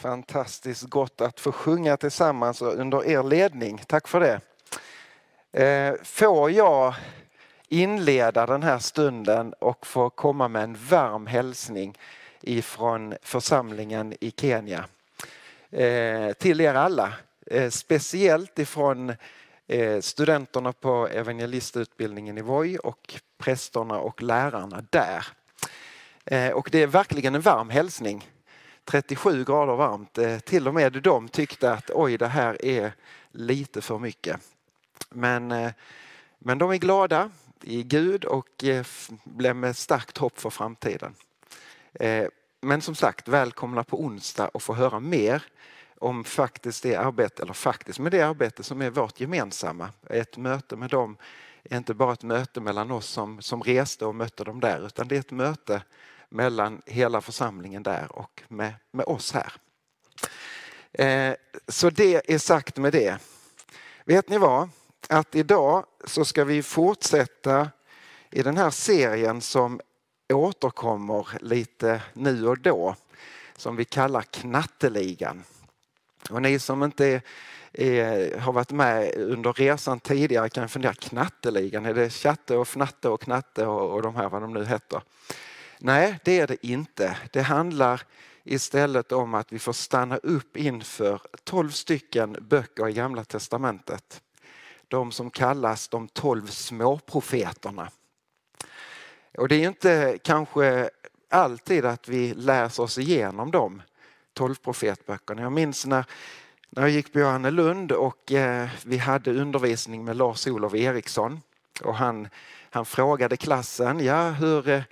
Fantastiskt gott att få sjunga tillsammans under er ledning. Tack för det. Eh, får jag inleda den här stunden och få komma med en varm hälsning ifrån församlingen i Kenya. Eh, till er alla. Eh, speciellt ifrån studenterna på evangelistutbildningen i Voi och prästerna och lärarna där. Och det är verkligen en varm hälsning 37 grader varmt. Eh, till och med de tyckte att oj, det här är lite för mycket. Men, eh, men de är glada i Gud och eh, blev med starkt hopp för framtiden. Men som sagt, välkomna på onsdag och få höra mer om faktiskt det arbete, eller faktiskt med det arbete som är vårt gemensamma. Ett möte med dem är inte bara ett möte mellan oss som, som reste och mötte dem där, utan det är ett möte mellan hela församlingen där och med, med oss här. Eh, så det är sagt med det. Vet ni vad? Att idag så ska vi fortsätta i den här serien som återkommer lite nu och då som vi kallar Knatteligan. Och ni som inte är, är, har varit med under resan tidigare kan fundera, Knatteligan, är det Chatte och Fnatte och Knatte och, och de här vad de nu heter? Nej, det är det inte. Det handlar istället om att vi får stanna upp inför tolv stycken böcker i Gamla Testamentet. De som kallas de tolv småprofeterna. Och det är inte kanske alltid att vi läser oss igenom de tolv profetböckerna. Jag minns när, när jag gick på Johannelund och eh, vi hade undervisning med Lars-Olof Eriksson och han, han frågade klassen, ja hur eh,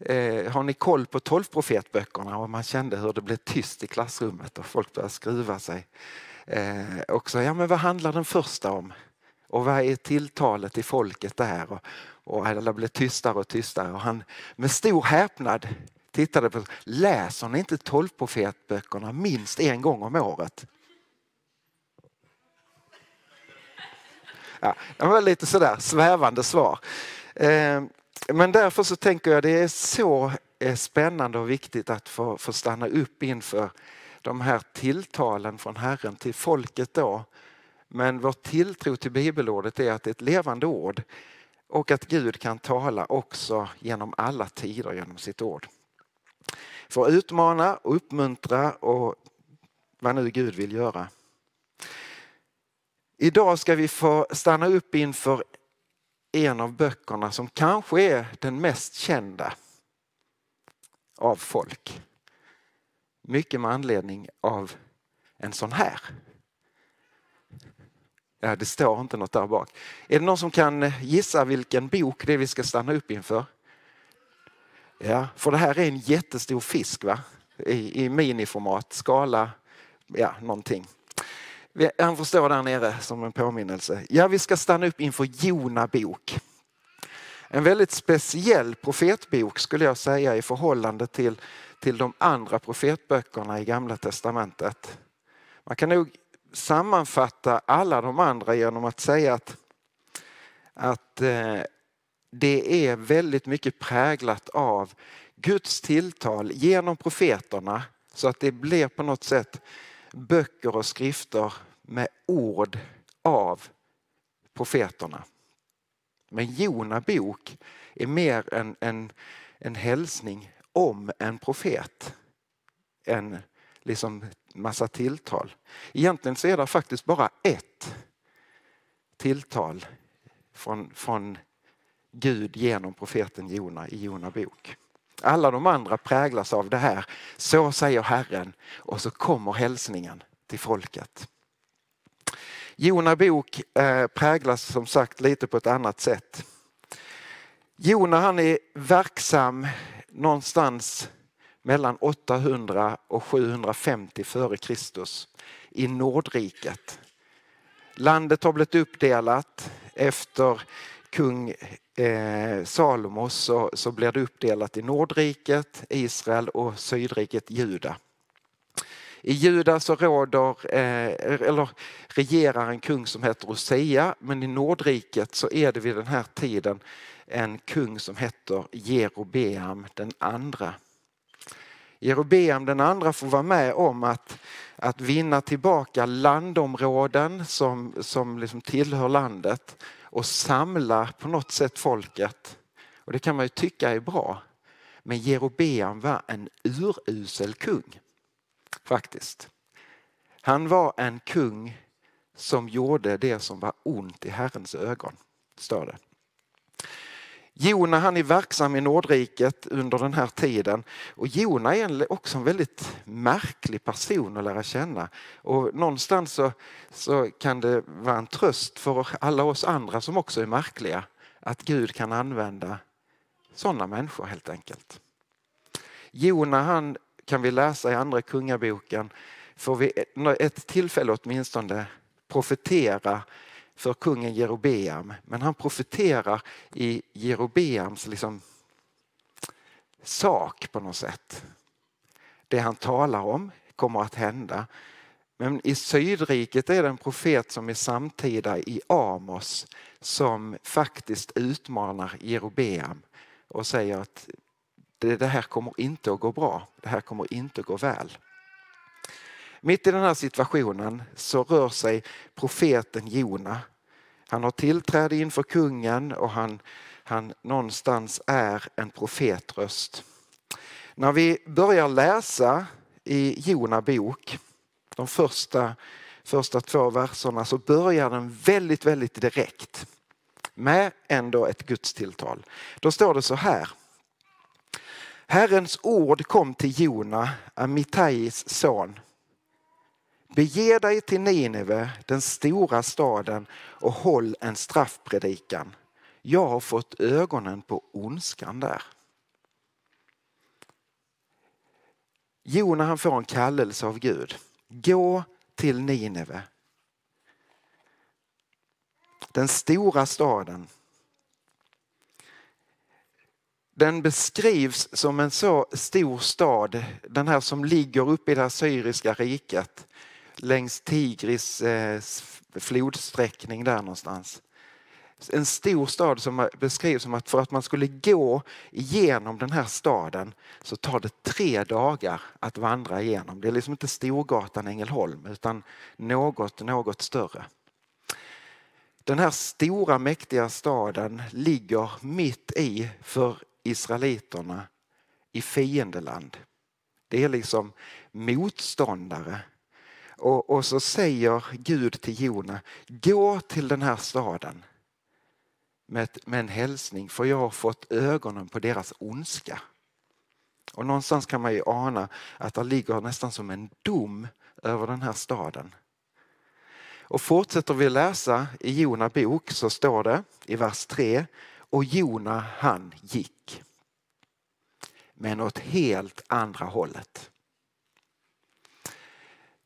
eh, har ni koll på tolvprofetböckerna? Och man kände hur det blev tyst i klassrummet och folk började skruva sig. Eh, och så, ja men vad handlar den första om? Och vad är tilltalet i folket där? Och, och alla blev tystare och tystare och han med stor häpnad tittade på, läser ni inte tolvprofetböckerna minst en gång om året? Ja, det var lite sådär svävande svar. Eh, men därför så tänker jag det är så eh, spännande och viktigt att få, få stanna upp inför de här tilltalen från Herren till folket då. Men vår tilltro till bibelordet är att det är ett levande ord och att Gud kan tala också genom alla tider genom sitt ord. För att utmana och uppmuntra och vad nu Gud vill göra. Idag ska vi få stanna upp inför en av böckerna som kanske är den mest kända av folk. Mycket med anledning av en sån här. Ja, det står inte något där bak. Är det någon som kan gissa vilken bok det är vi ska stanna upp inför? Ja, för det här är en jättestor fisk va? I, i miniformat, skala, ja någonting. Han får stå där nere som en påminnelse. Ja, vi ska stanna upp inför Jona bok. En väldigt speciell profetbok skulle jag säga i förhållande till, till de andra profetböckerna i Gamla Testamentet. Man kan nog sammanfatta alla de andra genom att säga att, att eh, det är väldigt mycket präglat av Guds tilltal genom profeterna så att det blir på något sätt böcker och skrifter med ord av profeterna. Men Jona bok är mer en, en, en hälsning om en profet än liksom massa tilltal. Egentligen så är det faktiskt bara ett tilltal från, från Gud genom profeten Jona i Jona bok. Alla de andra präglas av det här. Så säger Herren och så kommer hälsningen till folket. Jona bok eh, präglas som sagt lite på ett annat sätt. Jona han är verksam någonstans mellan 800 och 750 före Kristus i Nordriket. Landet har blivit uppdelat efter kung eh, Salomos så, så blir det uppdelat i Nordriket, Israel och Sydriket Juda. I Juda så råder, eh, eller regerar en kung som heter Hosea men i Nordriket så är det vid den här tiden en kung som heter Jerobeam den andra. Jerobeam den andra får vara med om att, att vinna tillbaka landområden som, som liksom tillhör landet och samla på något sätt folket. Och det kan man ju tycka är bra. Men Jerobeam var en urusel kung. Faktiskt. Han var en kung som gjorde det som var ont i Herrens ögon, står det. Jona han är verksam i Nordriket under den här tiden och Jona är också en väldigt märklig person att lära känna. Och någonstans så, så kan det vara en tröst för alla oss andra som också är märkliga att Gud kan använda sådana människor helt enkelt. Jona han kan vi läsa i andra kungaboken får vi ett tillfälle åtminstone profetera för kungen Jerobeam. Men han profeterar i Jerobeams liksom sak på något sätt. Det han talar om kommer att hända. Men i Sydriket är det en profet som är samtida i Amos som faktiskt utmanar Jerobeam och säger att det här kommer inte att gå bra. Det här kommer inte att gå väl. Mitt i den här situationen så rör sig profeten Jona. Han har tillträde inför kungen och han, han någonstans är en profetröst. När vi börjar läsa i Jona bok, de första, första två verserna, så börjar den väldigt, väldigt direkt med ändå ett gudstilltal. Då står det så här. Herrens ord kom till Jona, Amittais son. Bege dig till Nineve, den stora staden och håll en straffpredikan. Jag har fått ögonen på ondskan där. Jona han får en kallelse av Gud. Gå till Nineve. Den stora staden den beskrivs som en så stor stad, den här som ligger uppe i det assyriska riket längs Tigris eh, flodsträckning där någonstans. En stor stad som beskrivs som att för att man skulle gå igenom den här staden så tar det tre dagar att vandra igenom. Det är liksom inte Storgatan Ängelholm utan något, något större. Den här stora mäktiga staden ligger mitt i för israeliterna i fiendeland. Det är liksom motståndare. Och, och så säger Gud till Jona, gå till den här staden med, ett, med en hälsning för jag har fått ögonen på deras ondska. Och någonstans kan man ju ana att det ligger nästan som en dom över den här staden. Och fortsätter vi läsa i Jona bok så står det i vers 3 och Jona han gick. Men åt helt andra hållet.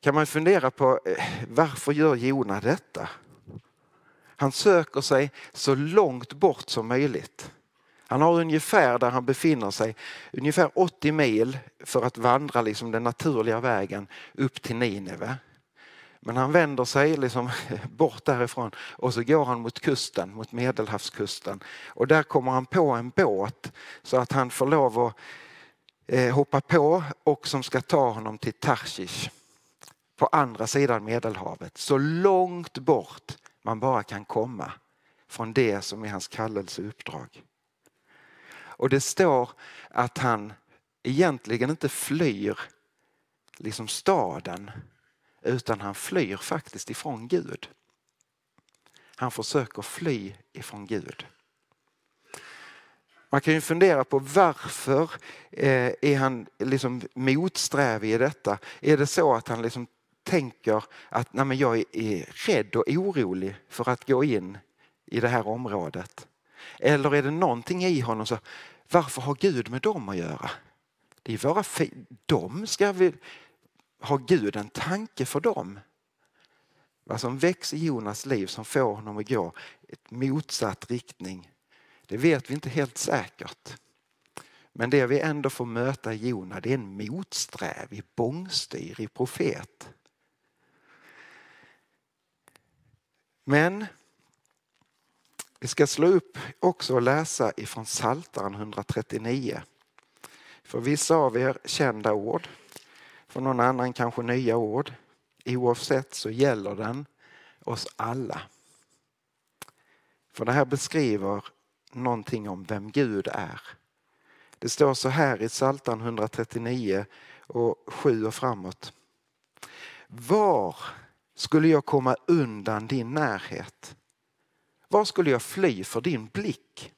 Kan man fundera på eh, varför gör Jona detta? Han söker sig så långt bort som möjligt. Han har ungefär där han befinner sig, ungefär 80 mil för att vandra liksom den naturliga vägen upp till Nineve. Men han vänder sig liksom bort därifrån och så går han mot kusten, mot medelhavskusten. Och där kommer han på en båt så att han får lov att eh, hoppa på och som ska ta honom till Tarshish på andra sidan Medelhavet. Så långt bort man bara kan komma från det som är hans kallelseuppdrag. Och det står att han egentligen inte flyr liksom staden utan han flyr faktiskt ifrån Gud. Han försöker fly ifrån Gud. Man kan ju fundera på varför eh, är han liksom motsträvig i detta? Är det så att han liksom tänker att Nej, men jag är rädd och orolig för att gå in i det här området? Eller är det någonting i honom så varför har Gud med dem att göra? Det är våra de ska vi ha Gud en tanke för dem. Vad som väcks i Jonas liv som får honom att gå i motsatt riktning, det vet vi inte helt säkert. Men det vi ändå får möta i Jona det är en motsträvig, bångstyrig profet. Men vi ska slå upp också och läsa ifrån Saltaren 139. För vissa av er kända ord, för någon annan kanske nya ord. Oavsett så gäller den oss alla. För det här beskriver någonting om vem Gud är. Det står så här i Psaltaren 139 och 7 och framåt. Var skulle jag komma undan din närhet? Var skulle jag fly för din blick?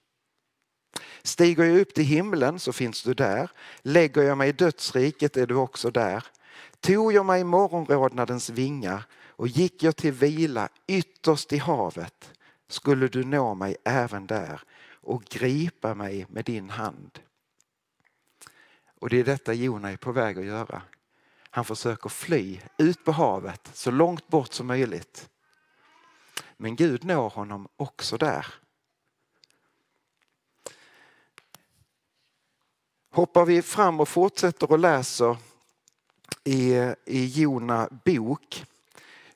Stiger jag upp till himlen så finns du där. Lägger jag mig i dödsriket är du också där. Tog jag mig morgonrodnadens vingar och gick jag till vila ytterst i havet skulle du nå mig även där och gripa mig med din hand. Och det är detta Jona är på väg att göra. Han försöker fly ut på havet så långt bort som möjligt. Men Gud når honom också där. Hoppar vi fram och fortsätter och läser i, i Jona bok,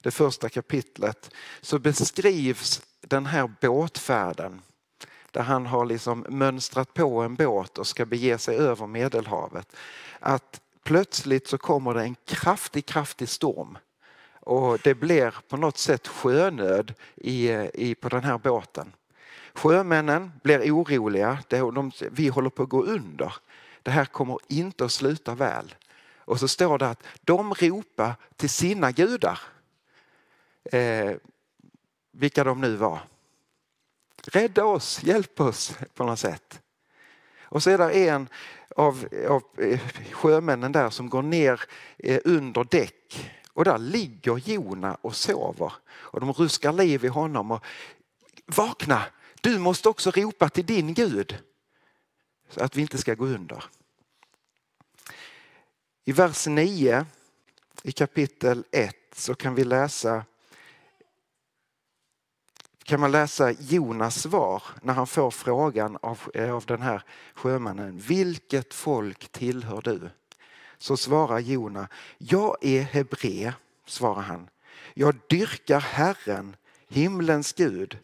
det första kapitlet, så beskrivs den här båtfärden där han har liksom mönstrat på en båt och ska bege sig över Medelhavet. Att plötsligt så kommer det en kraftig, kraftig storm och det blir på något sätt sjönöd i, i, på den här båten. Sjömännen blir oroliga. De, vi håller på att gå under. Det här kommer inte att sluta väl. Och så står det att de ropar till sina gudar. Eh, vilka de nu var. Rädda oss, hjälp oss på något sätt. Och så är det en av, av eh, sjömännen där som går ner eh, under däck och där ligger Jona och sover. Och de ruskar liv i honom. Och, Vakna! Du måste också ropa till din Gud. Så att vi inte ska gå under. I vers 9 i kapitel 1 så kan vi läsa kan man läsa Jonas svar när han får frågan av, eh, av den här sjömannen. Vilket folk tillhör du? Så svarar Jona, jag är hebre, svarar han. Jag dyrkar Herren, himlens Gud,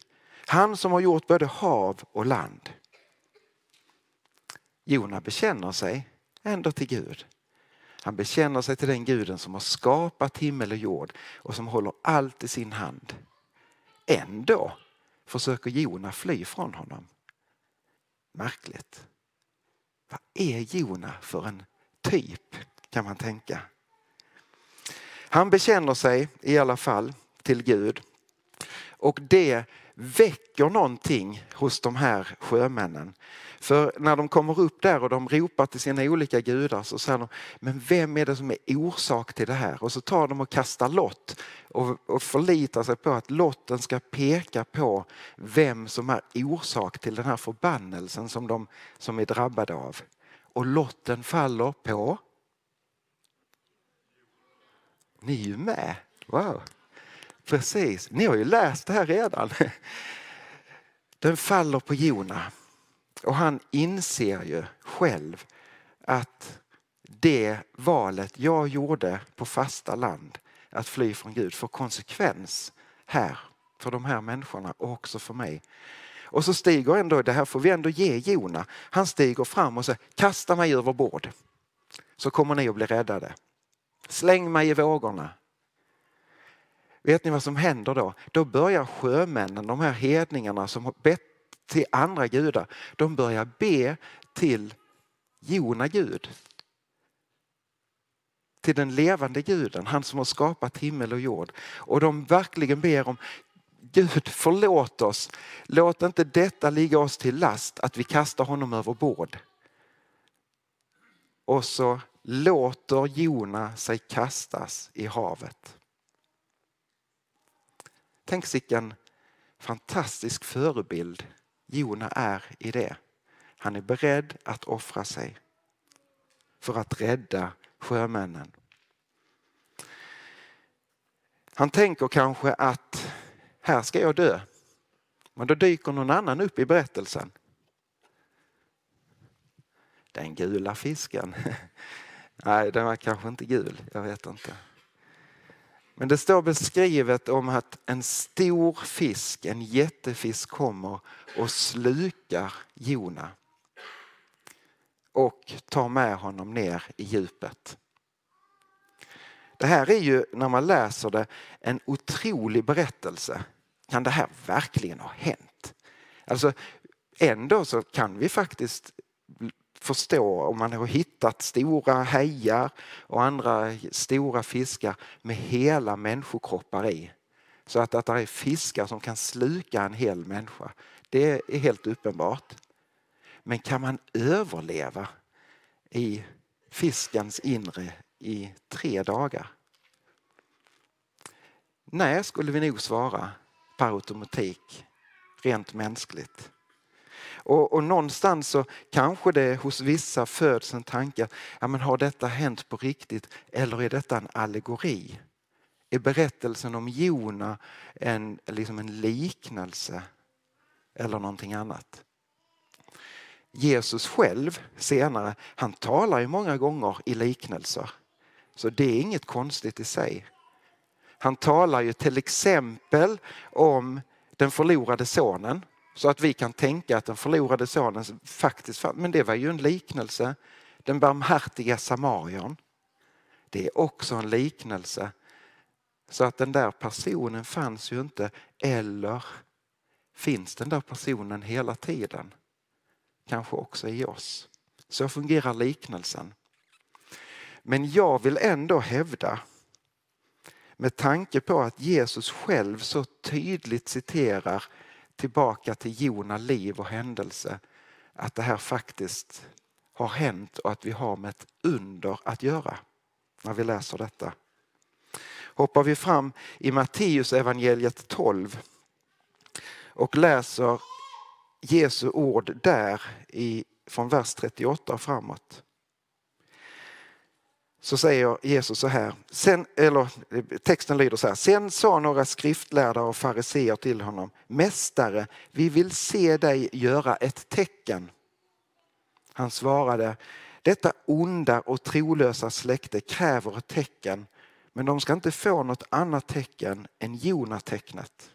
han som har gjort både hav och land. Jona bekänner sig ändå till Gud. Han bekänner sig till den guden som har skapat himmel och jord och som håller allt i sin hand. Ändå försöker Jona fly från honom. Märkligt. Vad är Jona för en typ kan man tänka. Han bekänner sig i alla fall till Gud och det väcker någonting hos de här sjömännen. För när de kommer upp där och de ropar till sina olika gudar så säger de, men vem är det som är orsak till det här? Och så tar de och kastar lott och, och förlitar sig på att lotten ska peka på vem som är orsak till den här förbannelsen som de som är drabbade av. Och lotten faller på ni är ju med. Wow. Precis, ni har ju läst det här redan. Den faller på Jona och han inser ju själv att det valet jag gjorde på fasta land, att fly från Gud, får konsekvens här för de här människorna och också för mig. Och så stiger ändå, det här får vi ändå ge Jona, han stiger fram och säger kasta mig över bord så kommer ni att bli räddade. Släng mig i vågorna. Vet ni vad som händer då? Då börjar sjömännen, de här hedningarna som har bett till andra gudar, de börjar be till Jona Gud. Till den levande guden, han som har skapat himmel och jord. Och de verkligen ber om Gud förlåt oss. Låt inte detta ligga oss till last att vi kastar honom över bord. Och så låter Jona sig kastas i havet. Tänk vilken fantastisk förebild Jona är i det. Han är beredd att offra sig. för att rädda sjömännen. Han tänker kanske att här ska jag dö. Men då dyker någon annan upp i berättelsen. Den gula fisken. Nej, den var kanske inte gul. Jag vet inte. Men det står beskrivet om att en stor fisk, en jättefisk kommer och slukar Jona och tar med honom ner i djupet. Det här är ju, när man läser det, en otrolig berättelse. Kan det här verkligen ha hänt? Alltså, ändå så kan vi faktiskt förstå om man har hittat stora hejar och andra stora fiskar med hela människokroppar i. Så att, att det är fiskar som kan sluka en hel människa. Det är helt uppenbart. Men kan man överleva i fiskens inre i tre dagar? Nej, skulle vi nog svara per automatik, rent mänskligt. Och, och någonstans så kanske det hos vissa föds en tanke, ja, men har detta hänt på riktigt eller är detta en allegori? Är berättelsen om Jona en, liksom en liknelse eller någonting annat? Jesus själv senare, han talar ju många gånger i liknelser. Så det är inget konstigt i sig. Han talar ju till exempel om den förlorade sonen så att vi kan tänka att den förlorade sonen faktiskt fanns. Men det var ju en liknelse. Den barmhärtiga samarion. Det är också en liknelse. Så att den där personen fanns ju inte. Eller finns den där personen hela tiden? Kanske också i oss. Så fungerar liknelsen. Men jag vill ändå hävda med tanke på att Jesus själv så tydligt citerar tillbaka till Jona liv och händelse att det här faktiskt har hänt och att vi har med ett under att göra när vi läser detta. Hoppar vi fram i Matteus evangeliet 12 och läser Jesu ord där i, från vers 38 och framåt så säger Jesus så här, sen, eller texten lyder så här, sen sa några skriftlärda och fariseer till honom, Mästare, vi vill se dig göra ett tecken. Han svarade, detta onda och trolösa släkte kräver ett tecken, men de ska inte få något annat tecken än Jonatecknet.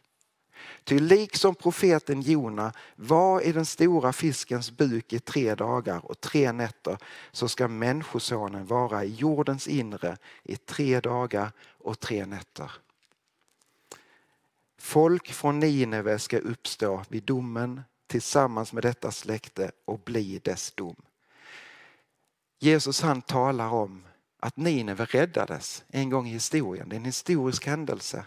Ty liksom profeten Jona var i den stora fiskens buk i tre dagar och tre nätter så ska Människosonen vara i jordens inre i tre dagar och tre nätter. Folk från Nineve ska uppstå vid domen tillsammans med detta släkte och bli dess dom. Jesus han talar om att Nineve räddades en gång i historien. Det är en historisk händelse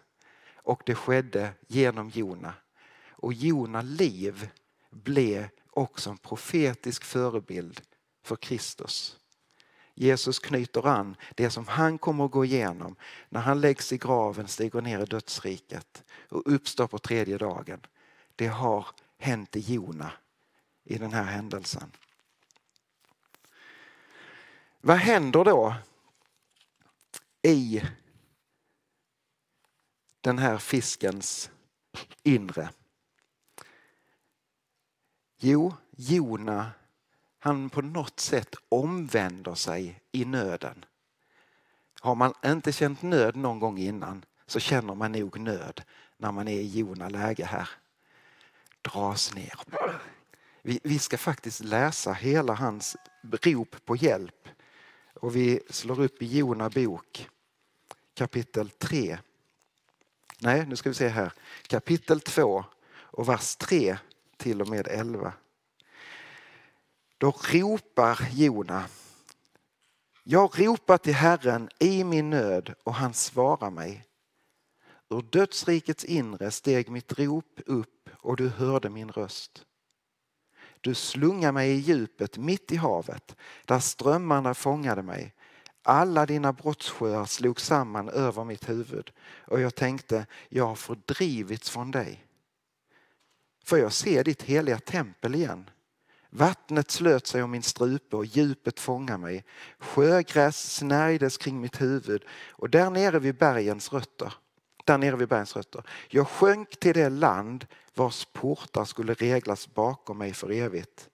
och det skedde genom Jona. Och Jona liv blev också en profetisk förebild för Kristus. Jesus knyter an det som han kommer att gå igenom när han läggs i graven, stiger ner i dödsriket och uppstår på tredje dagen. Det har hänt i Jona i den här händelsen. Vad händer då i den här fiskens inre? Jo, Jona han på något sätt omvänder sig i nöden. Har man inte känt nöd någon gång innan så känner man nog nöd när man är i Jona läge här. Dras ner. Vi, vi ska faktiskt läsa hela hans rop på hjälp. Och vi slår upp i Jona bok kapitel 3 Nej, nu ska vi se här. Kapitel 2 och vers 3 till och med 11. Då ropar Jona. Jag ropar till Herren i min nöd och han svarar mig. Ur dödsrikets inre steg mitt rop upp och du hörde min röst. Du slungade mig i djupet mitt i havet där strömmarna fångade mig. Alla dina brottssjöar slog samman över mitt huvud och jag tänkte, jag har fördrivits från dig. Får jag se ditt heliga tempel igen? Vattnet slöt sig om min strupe och djupet fångade mig. Sjögräs snärjdes kring mitt huvud och där nere vid bergens rötter där nere vid bergens rötter. Jag sjönk till det land vars portar skulle reglas bakom mig för evigt.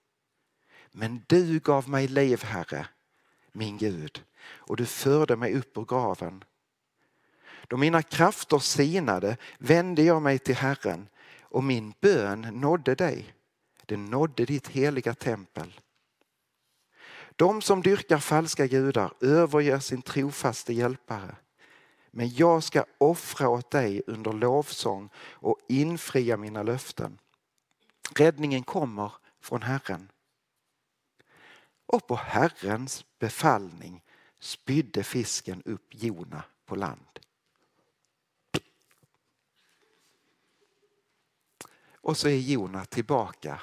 Men du gav mig liv, Herre, min Gud, och du förde mig upp ur graven. Då mina krafter sinade vände jag mig till Herren och min bön nådde dig. Den nådde ditt heliga tempel. De som dyrkar falska gudar överger sin trofaste hjälpare. Men jag ska offra åt dig under lovsång och infria mina löften. Räddningen kommer från Herren. Och på Herrens befallning spydde fisken upp Jona på land. Och så är Jona tillbaka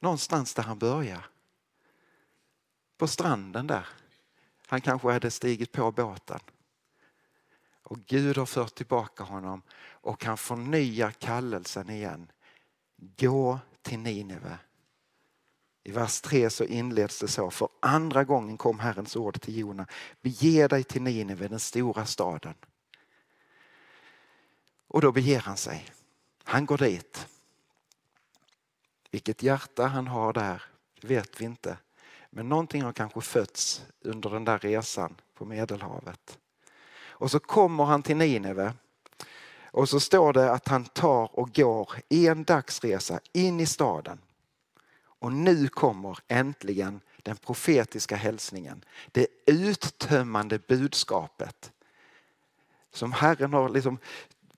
någonstans där han börjar. På stranden där. Han kanske hade stigit på båten. Och Gud har fört tillbaka honom och han förnyar kallelsen igen. Gå till Nineve. I vers 3 så inleds det så. För andra gången kom Herrens ord till Jona. Bege dig till Nineve, den stora staden. Och då beger han sig. Han går dit. Vilket hjärta han har där vet vi inte. Men någonting har kanske fötts under den där resan på Medelhavet. Och så kommer han till Nineve. Och så står det att han tar och går en dagsresa in i staden. Och nu kommer äntligen den profetiska hälsningen. Det uttömmande budskapet. Som Herren har liksom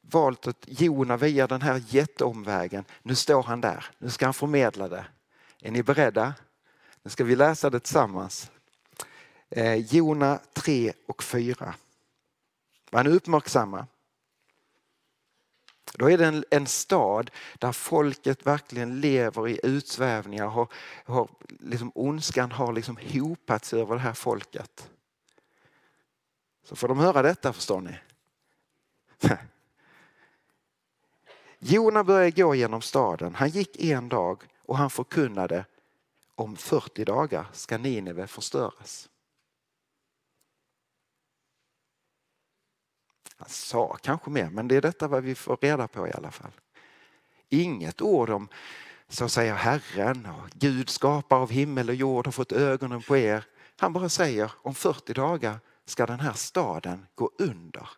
valt att Jona via den här jätteomvägen. Nu står han där. Nu ska han förmedla det. Är ni beredda? Nu ska vi läsa det tillsammans. Eh, Jona 3 och 4. Var nu uppmärksamma. Då är det en, en, stad där folket verkligen lever i utsvävningar. Har, har, liksom, ondskan har liksom hopats över det här folket. Så får de höra detta förstår ni. Jona började gå genom staden. Han gick en dag och han förkunnade om 40 dagar ska Nineve förstöras. Han sa kanske mer, men det är detta vad vi får reda på i alla fall. Inget ord om så säger Herren och Gud skapar av himmel och jord har fått ögonen på er. Han bara säger om 40 dagar ska den här staden gå under.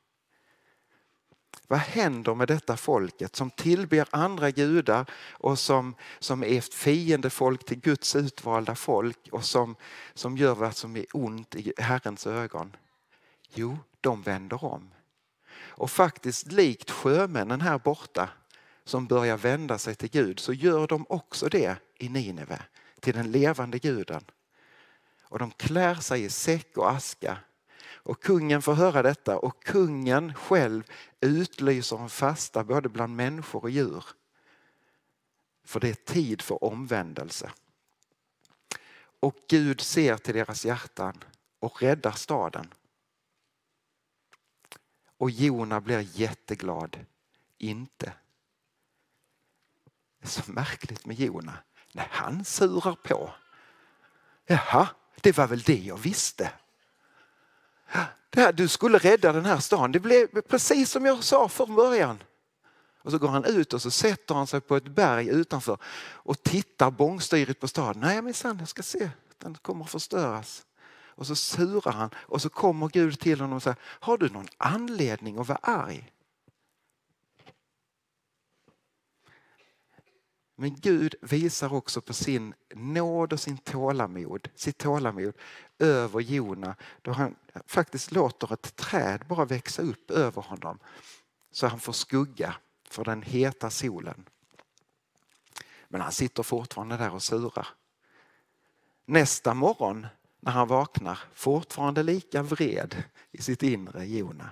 Vad händer med detta folket som tillber andra gudar och som, som är ett fiendefolk till Guds utvalda folk och som, som gör vad som är ont i Herrens ögon? Jo, de vänder om. Och faktiskt likt sjömännen här borta som börjar vända sig till Gud så gör de också det i Nineve, till den levande guden. Och de klär sig i säck och aska. Och kungen får höra detta och kungen själv utlyser en fasta både bland människor och djur. För det är tid för omvändelse. Och Gud ser till deras hjärtan och räddar staden. Och Jona blir jätteglad. Inte. Det är så märkligt med Jona. När han surar på. Jaha, det var väl det jag visste. Det här, du skulle rädda den här stan. Det blev precis som jag sa från början. Och så går han ut och så sätter han sig på ett berg utanför och tittar bångstyrigt på staden. Nej men jag ska se, den kommer att förstöras. Och så surar han och så kommer Gud till honom och säger, har du någon anledning att vara arg? Men Gud visar också på sin nåd och sin tålamod, sitt tålamod över Jona då han faktiskt låter ett träd bara växa upp över honom så han får skugga för den heta solen. Men han sitter fortfarande där och surar. Nästa morgon när han vaknar fortfarande lika vred i sitt inre Jona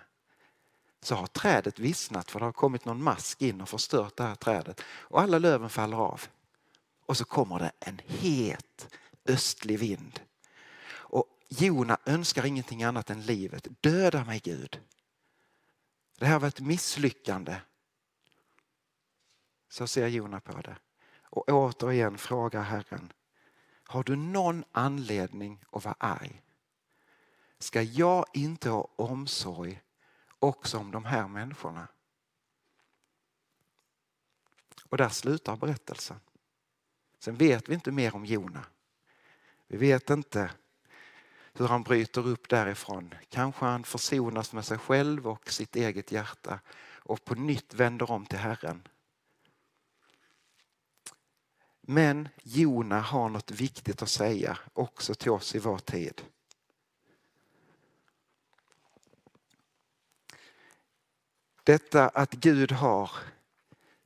så har trädet vissnat för det har kommit någon mask in och förstört det här trädet och alla löven faller av. Och så kommer det en het östlig vind. Och Jona önskar ingenting annat än livet. Döda mig Gud. Det här var ett misslyckande. Så ser Jona på det. Och återigen frågar Herren har du någon anledning att vara arg? Ska jag inte ha omsorg också om de här människorna? Och där slutar berättelsen. Sen vet vi inte mer om Jona. Vi vet inte hur han bryter upp därifrån. Kanske han försonas med sig själv och sitt eget hjärta och på nytt vänder om till Herren. Men Jona har något viktigt att säga också till oss i vår tid. Detta att Gud har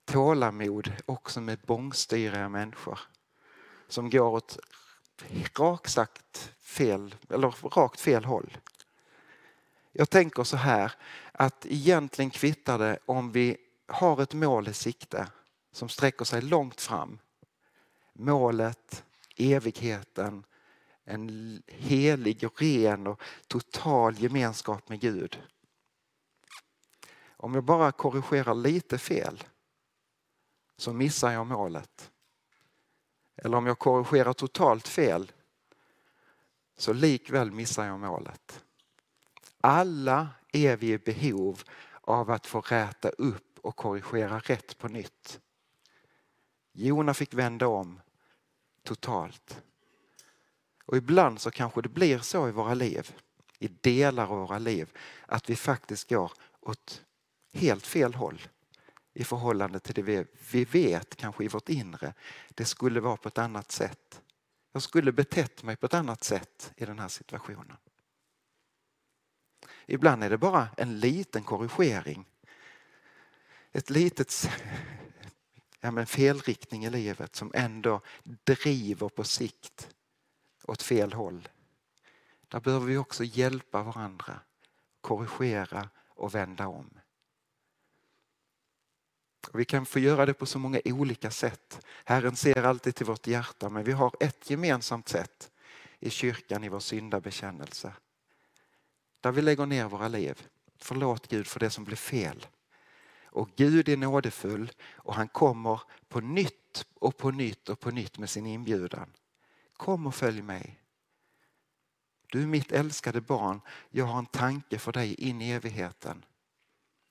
tålamod också med bångstyriga människor som går åt rakt sagt fel, eller rakt fel håll. Jag tänker så här att egentligen kvittar det om vi har ett mål i sikte som sträcker sig långt fram. Målet, evigheten, en helig och ren och total gemenskap med Gud. Om jag bara korrigerar lite fel så missar jag målet. Eller om jag korrigerar totalt fel så likväl missar jag målet. Alla är vi i behov av att få räta upp och korrigera rätt på nytt. Jona fick vända om totalt. Och ibland så kanske det blir så i våra liv, i delar av våra liv, att vi faktiskt går åt helt fel håll i förhållande till det vi, vi vet kanske i vårt inre. Det skulle vara på ett annat sätt. Jag skulle betett mig på ett annat sätt i den här situationen. Ibland är det bara en liten korrigering. Ett litet ja, men felriktning i livet som ändå driver på sikt åt fel håll. Där behöver vi också hjälpa varandra, korrigera och vända om. Vi kan få göra det på så många olika sätt. Herren ser alltid till vårt hjärta men vi har ett gemensamt sätt i kyrkan i vår syndabekännelse. Där vi lägger ner våra liv. Förlåt Gud för det som blev fel. Och Gud är nådefull och han kommer på nytt och på nytt och på nytt med sin inbjudan. Kom och följ mig. Du är mitt älskade barn. Jag har en tanke för dig in i evigheten.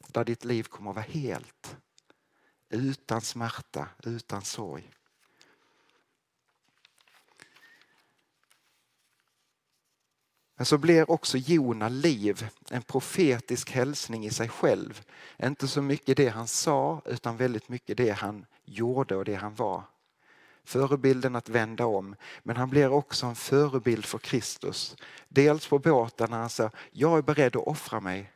Där ditt liv kommer att vara helt utan smärta, utan sorg. Men så blir också Jona liv en profetisk hälsning i sig själv. Inte så mycket det han sa utan väldigt mycket det han gjorde och det han var. Förebilden att vända om, men han blir också en förebild för Kristus. Dels på båten när han sa, jag är beredd att offra mig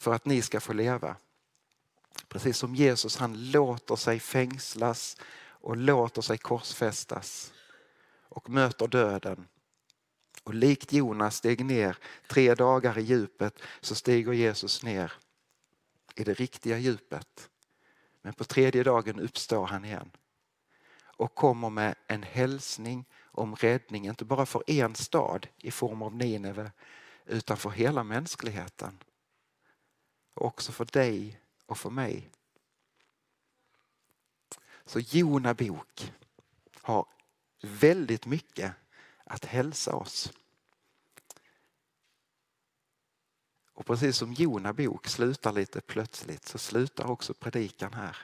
för att ni ska få leva. Precis som Jesus, han låter sig fängslas och låter sig korsfästas och möter döden. Och likt Jonas steg ner tre dagar i djupet så stiger Jesus ner i det riktiga djupet. Men på tredje dagen uppstår han igen och kommer med en hälsning om räddning, inte bara för en stad i form av Nineve utan för hela mänskligheten. också för dig och för mig. Så Jona bok har väldigt mycket att hälsa oss. Och precis som Jona bok slutar lite plötsligt så slutar också predikan här.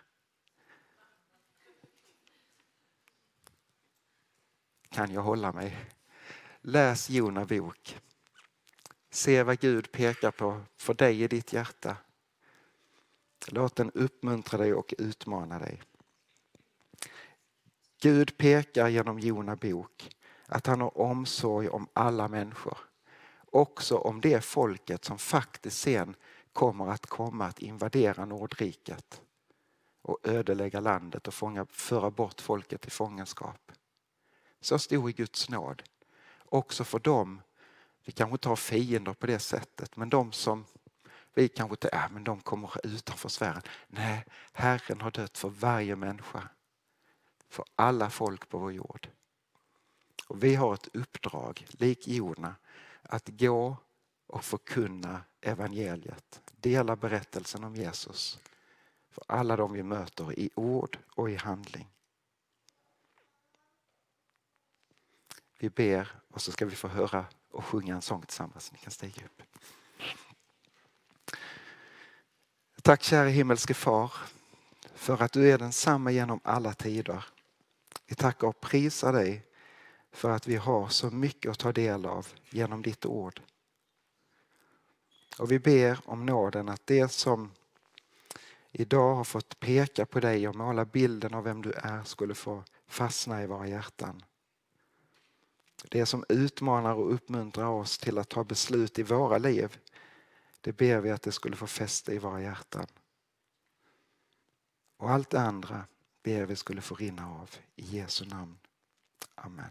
Kan jag hålla mig? Läs Jona bok. Se vad Gud pekar på för dig i ditt hjärta Låt den uppmuntra dig och utmana dig. Gud pekar genom Jona bok att han har omsorg om alla människor. Också om det folket som faktiskt sen kommer att komma att invadera Nordriket och ödelägga landet och fånga, föra bort folket i fångenskap. Så stor är Guds nåd. Också för dem, vi kanske inte har fiender på det sättet, men de som vi kanske inte, äh, men de kommer utanför sfären. Nej, Herren har dött för varje människa. För alla folk på vår jord. Och vi har ett uppdrag, lik Jona, att gå och förkunna evangeliet. Dela berättelsen om Jesus för alla de vi möter i ord och i handling. Vi ber och så ska vi få höra och sjunga en sång tillsammans. Ni kan stiga upp. Tack käre himmelske far för att du är densamma genom alla tider. Vi tackar och prisar dig för att vi har så mycket att ta del av genom ditt ord. Och vi ber om nåden att det som idag har fått peka på dig och måla bilden av vem du är skulle få fastna i våra hjärtan. Det som utmanar och uppmuntrar oss till att ta beslut i våra liv, det ber vi att det skulle få fäste i våra hjärtan. Och allt det andra ber vi skulle få rinna av. I Jesu namn. Amen.